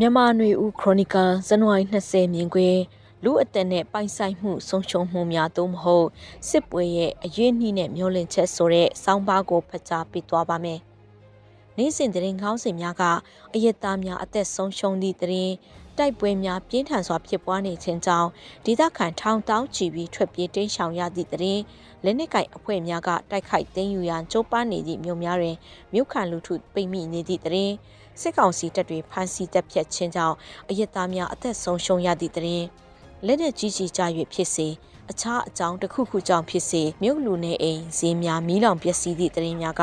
မြန်မာနွေဦးခရိုနီကယ်ဇန်နဝါရီ20မြင်ကွင်းလူအသက်နဲ့ပိုင်ဆိုင်မှုဆုံးရှုံးမှုများသို့မဟုတ်စစ်ပွဲရဲ့အရေးနှီးနဲ့မျောလင့်ချက်ဆိုတဲ့စောင်းပါးကိုဖတ်ကြားပေးသွားပါမယ်။နေ့စဉ်သတင်းခေါင်းစဉ်များကအယက်သားများအသက်ဆုံးရှုံးသည့်သတင်းတိုက်ပွဲများပြင်းထန်စွာဖြစ်ပွားနေခြင်းကြောင့်ဒေသခံထောင်တောင်းချီပြီးထွက်ပြေးတိမ်းရှောင်ရသည့်သတင်းလက်နက်ကိုင်အဖွဲ့များကတိုက်ခိုက်သိမ်းယူရန်ကြိုးပမ်းနေသည့်မြို့များတွင်မြို့ခံလူထုပိတ်မိနေသည့်သတင်း စစ်ကောင်စီတပ်တွေဖမ်းဆီးတပ်ဖြတ်ခြင်းကြောင့်အယက်သားများအသက်ဆုံးရှုံးရသည့်သတင်းလက်နက်ကြီးကြီးကြ၍ဖြစ်စေအခြားအကြောင်းတစ်ခုခုကြောင့်ဖြစ်စေမြို့လူနေအိမ်ဈေးများမီးလောင်ပျက်စီးသည့်သတင်းများက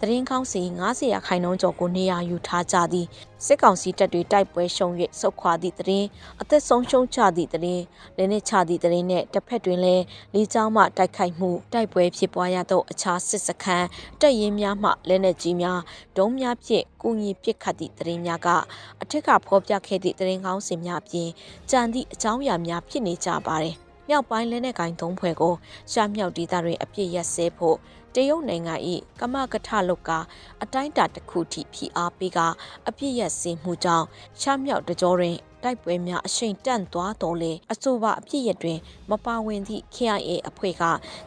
သတင်းကောင်းစီ90ရာခိုင်နှုန်းကျော်ကိုနေရာယူထားကြသည်စစ်ကောင်စီတပ်တွေတိုက်ပွဲရှုံ၍ဆုတ်ခွာသည့်သတင်းအသက်ဆုံးရှုံးချသည့်သတင်းလက်နက်ချသည့်သတင်းနှင့်တစ်ဖက်တွင်လည်းလေကြောင်းမှတိုက်ခိုက်မှုတိုက်ပွဲဖြစ်ပွားရသောအခြားစစ်စခန်းတပ်ရင်းများမှလက်နက်ကြီးများဒုံးများဖြင့်ကုညီပစ်ခတ်သည့်သတင်းများကအထက်ကဖော်ပြခဲ့သည့်သတင်းကောင်းစီများအပြင်ကြံသည့်အကြောင်းအရာများဖြစ်နေကြပါသည် မြောက်ပိုင်းလက်နက်ကိုင်သုံးဖွဲ့ကိုရှာမြောက်ဒေသတွင်အပြစ်ရက်စဲဖို့တရုတ်နိုင်ငံ၏ကမကထလုတ်ကအတိုင်းတာတစ်ခုထိဖိအားပေးကအပြစ်ရက်စင်မှုကြောင့်ရှာမြောက်တကြောတွင်တိုက်ပွဲများအရှိန်တန့်သွားတော်လေအဆိုပါအပြစ်ရတွင် မပါဝင်သည့် KIA အဖွဲ့က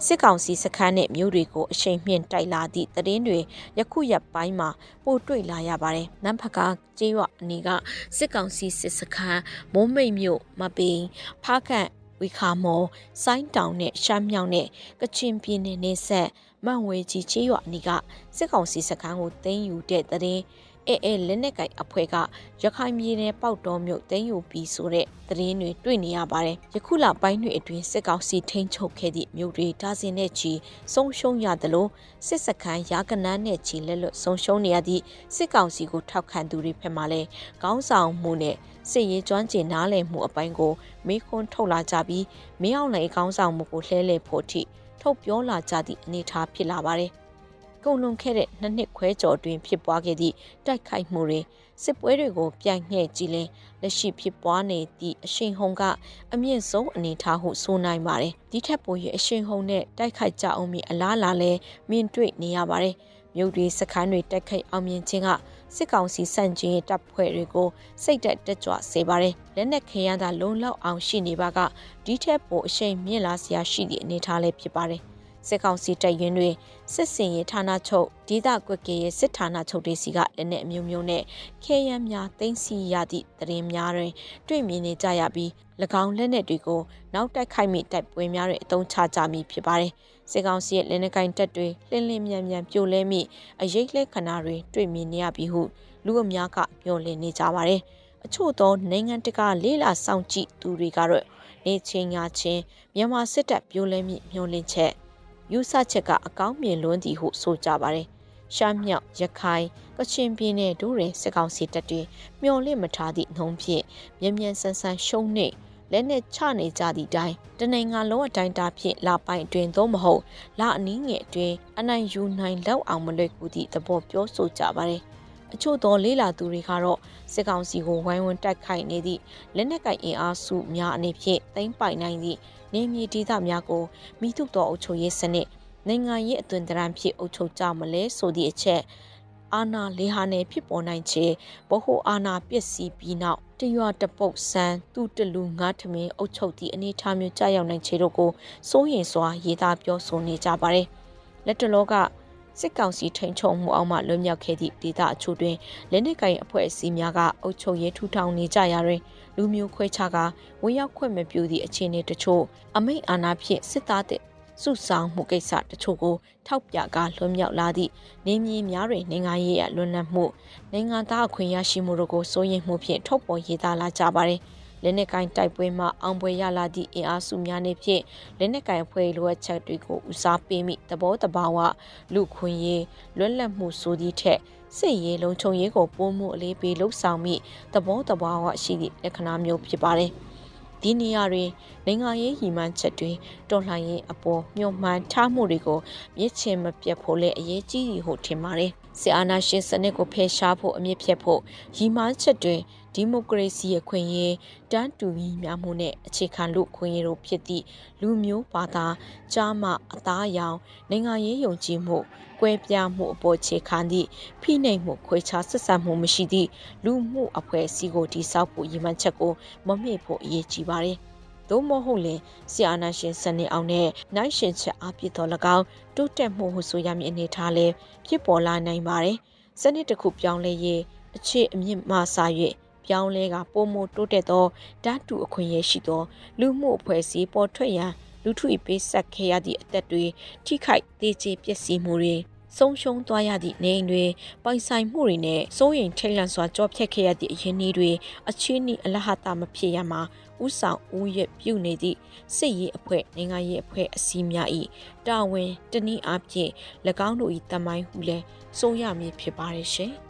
စစ်ကောင်စီစခန်းနှင့်မြို့တွေကိုအရှိန်မြင့်တိုက်လာသည့်သတင်းတွေယခုရက်ပိုင်းမှာပိုတွေ့လာရပါတယ်။နမ်ဖကာကျေးရွာအနီးကစစ်ကောင်စီစစ်စခန်းမိုးမိတ်မြို့မပင်ဖားခန့် ဝီခါမော်ဆိုင်းတောင်နဲ့ရှမ်းမြောင်နဲ့ကချင်ပြည်နယ်နေဆက်မန်ဝေကြီးချေးရွာအနီးကစစ်ကောင်စီစခန်းကိုတင်းယူတဲ့တဲ့ အဲအဲလက်နက်ကင်အဖွဲ့ကရခိုင်ပြည်နယ်ပေါက်တော်မြို့တင်းယူပြီးဆိုတဲ့သတင်းတွေတွေ့နေရပါတယ်။ယခုလပိုင်းတွေအတွင်းစစ်ကောင်စီထိန်းချုပ်ခဲ့သည့်မြို့တွေဒါဇင်နဲ့ချီဆုံးရှုံးရသလိုစစ်စခန်းရာကနန်းနဲ့ချီလက်လွတ်ဆုံးရှုံးနေရသည့်စစ်ကောင်စီကိုထောက်ခံသူတွေဖက်မှလည်းကောင်းဆောင်မှုနဲ့စစ်ရေးကျွမ်းကျင်နားလည်မှုအပိုင်းကိုမေးခွန်းထုတ်လာကြပြီးမင်းအောင်လှိုင်ကောင်းဆောင်မှုကိုလှဲလှယ်ဖို့ထိထုတ်ပြောလာကြသည့်အနေအထားဖြစ်လာပါတယ်။ ကုန်လွန်ခဲ့တဲ့နှစ်နှစ်ခွဲကျော်တွင်ဖြစ်ပွားခဲ့သည့်တိုက်ခိုက်မှုတွေစစ်ပွဲတွေကိုပြန်ငှဲ့ကြည့်ရင်လက်ရှိဖြစ်ပွားနေသည့်အရှိန်ဟုန်ကအမြင့်ဆုံးအနေအထားဟုဆိုနိုင်ပါတယ်။ဒီထက်ပို၍အရှိန်ဟုန်နဲ့တိုက်ခိုက်ကြအောင်မီအလားလာလဲမြင်တွေ့နေရပါတယ်။မြို့တွေစခန်းတွေတိုက်ခိုက်အောင်မြင်ခြင်းကစစ်ကောင်စီစန့်ကျင်ရေးတပ်ဖွဲ့တွေကိုစိတ်တက်တက်ကြွစေပါတယ်။လက်နက်ခဲယမ်းသာလုံလောက်အောင်ရှိနေပါကဒီထက်ပိုအရှိန်မြင့်လာစရာရှိသည့်အနေအထားလည်းဖြစ်ပါတယ်။ စစ်ကောင်စီတပ်ရင်းတွေစစ်စင်ရေးဌာနချုပ်ဒေသကွက်ကရဲ့စစ်ဌာနချုပ်တွေစီကလက်နက်အမျိုးမျိုးနဲ့ခဲယမ်းများသိမ်းဆည်းရသည့်သတင်းများတွင်တွေ့မြင်နေကြရပြီး၎င်းလက်နက်တွေကိုနောက်တိုက်ခိုက်မိတိုက်ပွဲများတွင်အသုံးချကြမည်ဖြစ်ပါတယ်။စစ်ကောင်စီရဲ့လက်နက်ကင်တပ်တွေလှင်းလင်းမြန်မြန်ပြိုလဲမိအရေးလှဲခဏတွေတွေ့မြင်နေရပြီးဟုလူအများကမျှော်လင့်နေကြပါတယ်။အချို့သောနိုင်ငံတကာလေးလာစောင့်ကြည့်သူတွေကတော့နေချင်းညာချင်းမြန်မာစစ်တပ်ပြိုလဲမိမျှော်လင့်ချက် ယူဆချက်ကအကောင်းမြင်လွန်းသည်ဟုဆိုကြပါတယ်။ရှမ်းမြောက်ရခိုင်ကချင်ပြည်နယ်တို့တွင်စစ်ကောင်စီတပ်တွေမျော်လင့်မထားသည့်နှုံးဖြင့်မြ мян ဆန်းဆန်းရှုံးနေလက်နဲ့ချနေကြသည့်တိုင်တနိုင်ငံလုံးအတိုင်းတာဖြင့်လာပိုင်အတွင်သို့မဟုတ်လာအနည်းငယ်အတွင်အနိုင်ယူနိုင်လောက်အောင်မလွယ်ကူသည့်သဘောပြောဆိုကြပါတယ်။အချို့သောလေးလာသူတွေကတော့စစ်ကောင်စီကိုဝိုင်းဝန်းတိုက်ခိုက်နေသည့်လက်နက်ကင်အင်အားစုများအနေဖြင့်သိမ်းပိုက်နိုင်သည့် နေမြေဒေသများကိုမိထုတော်အုပ်ချုပ်ရေးစနစ်နိုင်ငံရေးအသွင်သဏ္ဍာန်ဖြစ်အုပ်ချုပ်ကြမလဲဆိုသည့်အချက်အာနာလေဟာနယ်ဖြစ်ပေါ်နိုင်ခြေဘဟုအာနာပစ္စည်းပြီးနောက်တရွာတပုတ်ဆန်းသူတလူငါးထမင်းအုပ်ချုပ်သည့်အနေအထားမျိုးကြာရောက်နိုင်ခြေတို့ကိုစိုးရင်စွာရေးသားပြောဆိုနေကြပါတယ်လက်တလောက စစ်ကောင်စီထိန်ချုံမှုအောက်မှလွတ်မြောက်ခဲ့သည့်ဒေသအချို့တွင်လက်နက်ကိုင်အဖွဲ့အစည်းများကအုပ်ချုပ်ရေးထူထောင်နေကြရာတွင်လူမျိုးခွဲခြားကဝင်ရောက်ခွင့်မပြုသည့်အခြေအနေတချို့အမိန့်အာဏာဖြင့်စစ်သားတဲ့စုဆောင်မှုကိစ္စတချို့ကိုထောက်ပြကားလွန်မြောက်လာသည့်နေမြေများတွင်နိုင်ငံရေးအလွန်လန့်မှုနိုင်ငံသားအခွင့်ရရှိမှုတို့ကိုစိုးရိမ်မှုဖြင့်ထုတ်ပေါ်ရေးသားလာကြပါသည် လက်နက်ကိုင်တိုက်ပွဲမှာအောင်ပွဲရလာသည့်အင်အားစုများနေဖြင့်လက်နက်ကိုင်အဖွဲ့လိုအပ်ချက်တွေကိုဦးစားပေးမိသဘောတဘာဝလူခွင့်ရေးလွတ်လပ်မှုဆိုသည့်ထက်စစ်ရေးလုံခြုံရေးကိုပိုမှုအလေးပေးလှုပ်ဆောင်မိသဘောတဘာဝရှိသည့်လက္ခဏာမျိုးဖြစ်ပါတယ်။ဒီနေရာတွင်နိုင်ငံရေးရည်မှန်းချက်တွေတော်လှန်ရေးအပေါ်မျှော်မှန်းထားမှုတွေကိုမြစ်ချင်မပြတ်ဖို့လည်းအရေးကြီးဟုထင်ပါတယ်။စစ်အာဏာရှင်စနစ်ကိုဖယ်ရှားဖို့အမြင့်ဖြတ်ဖို့ရည်မှန်းချက်တွေတ ဒီမိုကရေစီအခွင့်အရေးတန်းတူညီမျှမှုနဲ့အခြေခံလူခွင့်ရတို့ဖြစ်သည့်လူမျိုးဘာသာကြားမှအသားအယောင်နိုင်ငံရေးယုံကြည်မှုကွဲပြားမှုအပေါ်ခြေခံသည့်ဖိနှိပ်မှုခွဲခြားဆက်ဆံမှုမရှိသည့်လူမှုအဖွဲ့အစည်းကိုတည်ဆောက်ဖို့ရည်မှန်းချက်ကိုမမေ့ဖို့အရေးကြီးပါတယ်။သို့မဟုတ်လင်ဆီအာနာရှင်စနစ်အောင်နဲ့နိုင်ရှင်ချက်အပြစ်တော်၎င်းတိုးတက်မှုဟုဆိုရမည်အနေထားလဲဖြစ်ပေါ်လာနိုင်ပါတယ်။စနစ်တစ်ခုပြောင်းလဲရေးအခြေအမြင့်မှစာ၍ ပြောင်းလဲကပုံမတိုးတက်သောဓာတ်တူအခွင့်အရေးရှိသော လူမှုအဖွဲ့အစည်းပေါ်ထွက်ရန်လူထု၏ပေးဆက်ခဲ့ရသည့်အသက်တွေထိခိုက်သေးချေပျက်စီးမှုတွေဆုံးရှုံးသွားရသည့်နေအိမ်တွေပိုင်ဆိုင်မှုတွေနဲ့စိုးရိမ်ထိတ်လန့်စွာကြောဖြတ်ခဲ့ရသည့်အရင်းအနှီးတွေအချင်းဤအလဟတာမဖြစ်ရမှာဥဆောင်ဦးရွက်ပြုနေသည့်စစ်ရေးအဖွဲ့နိုင်ငံရေးအဖွဲ့အစည်းများ၏တာဝန်တနည်းအားဖြင့်၎င်းတို့၏တမိုင်းဟုလည်းဆိုရမည်ဖြစ်ပါရဲ့ရှင်။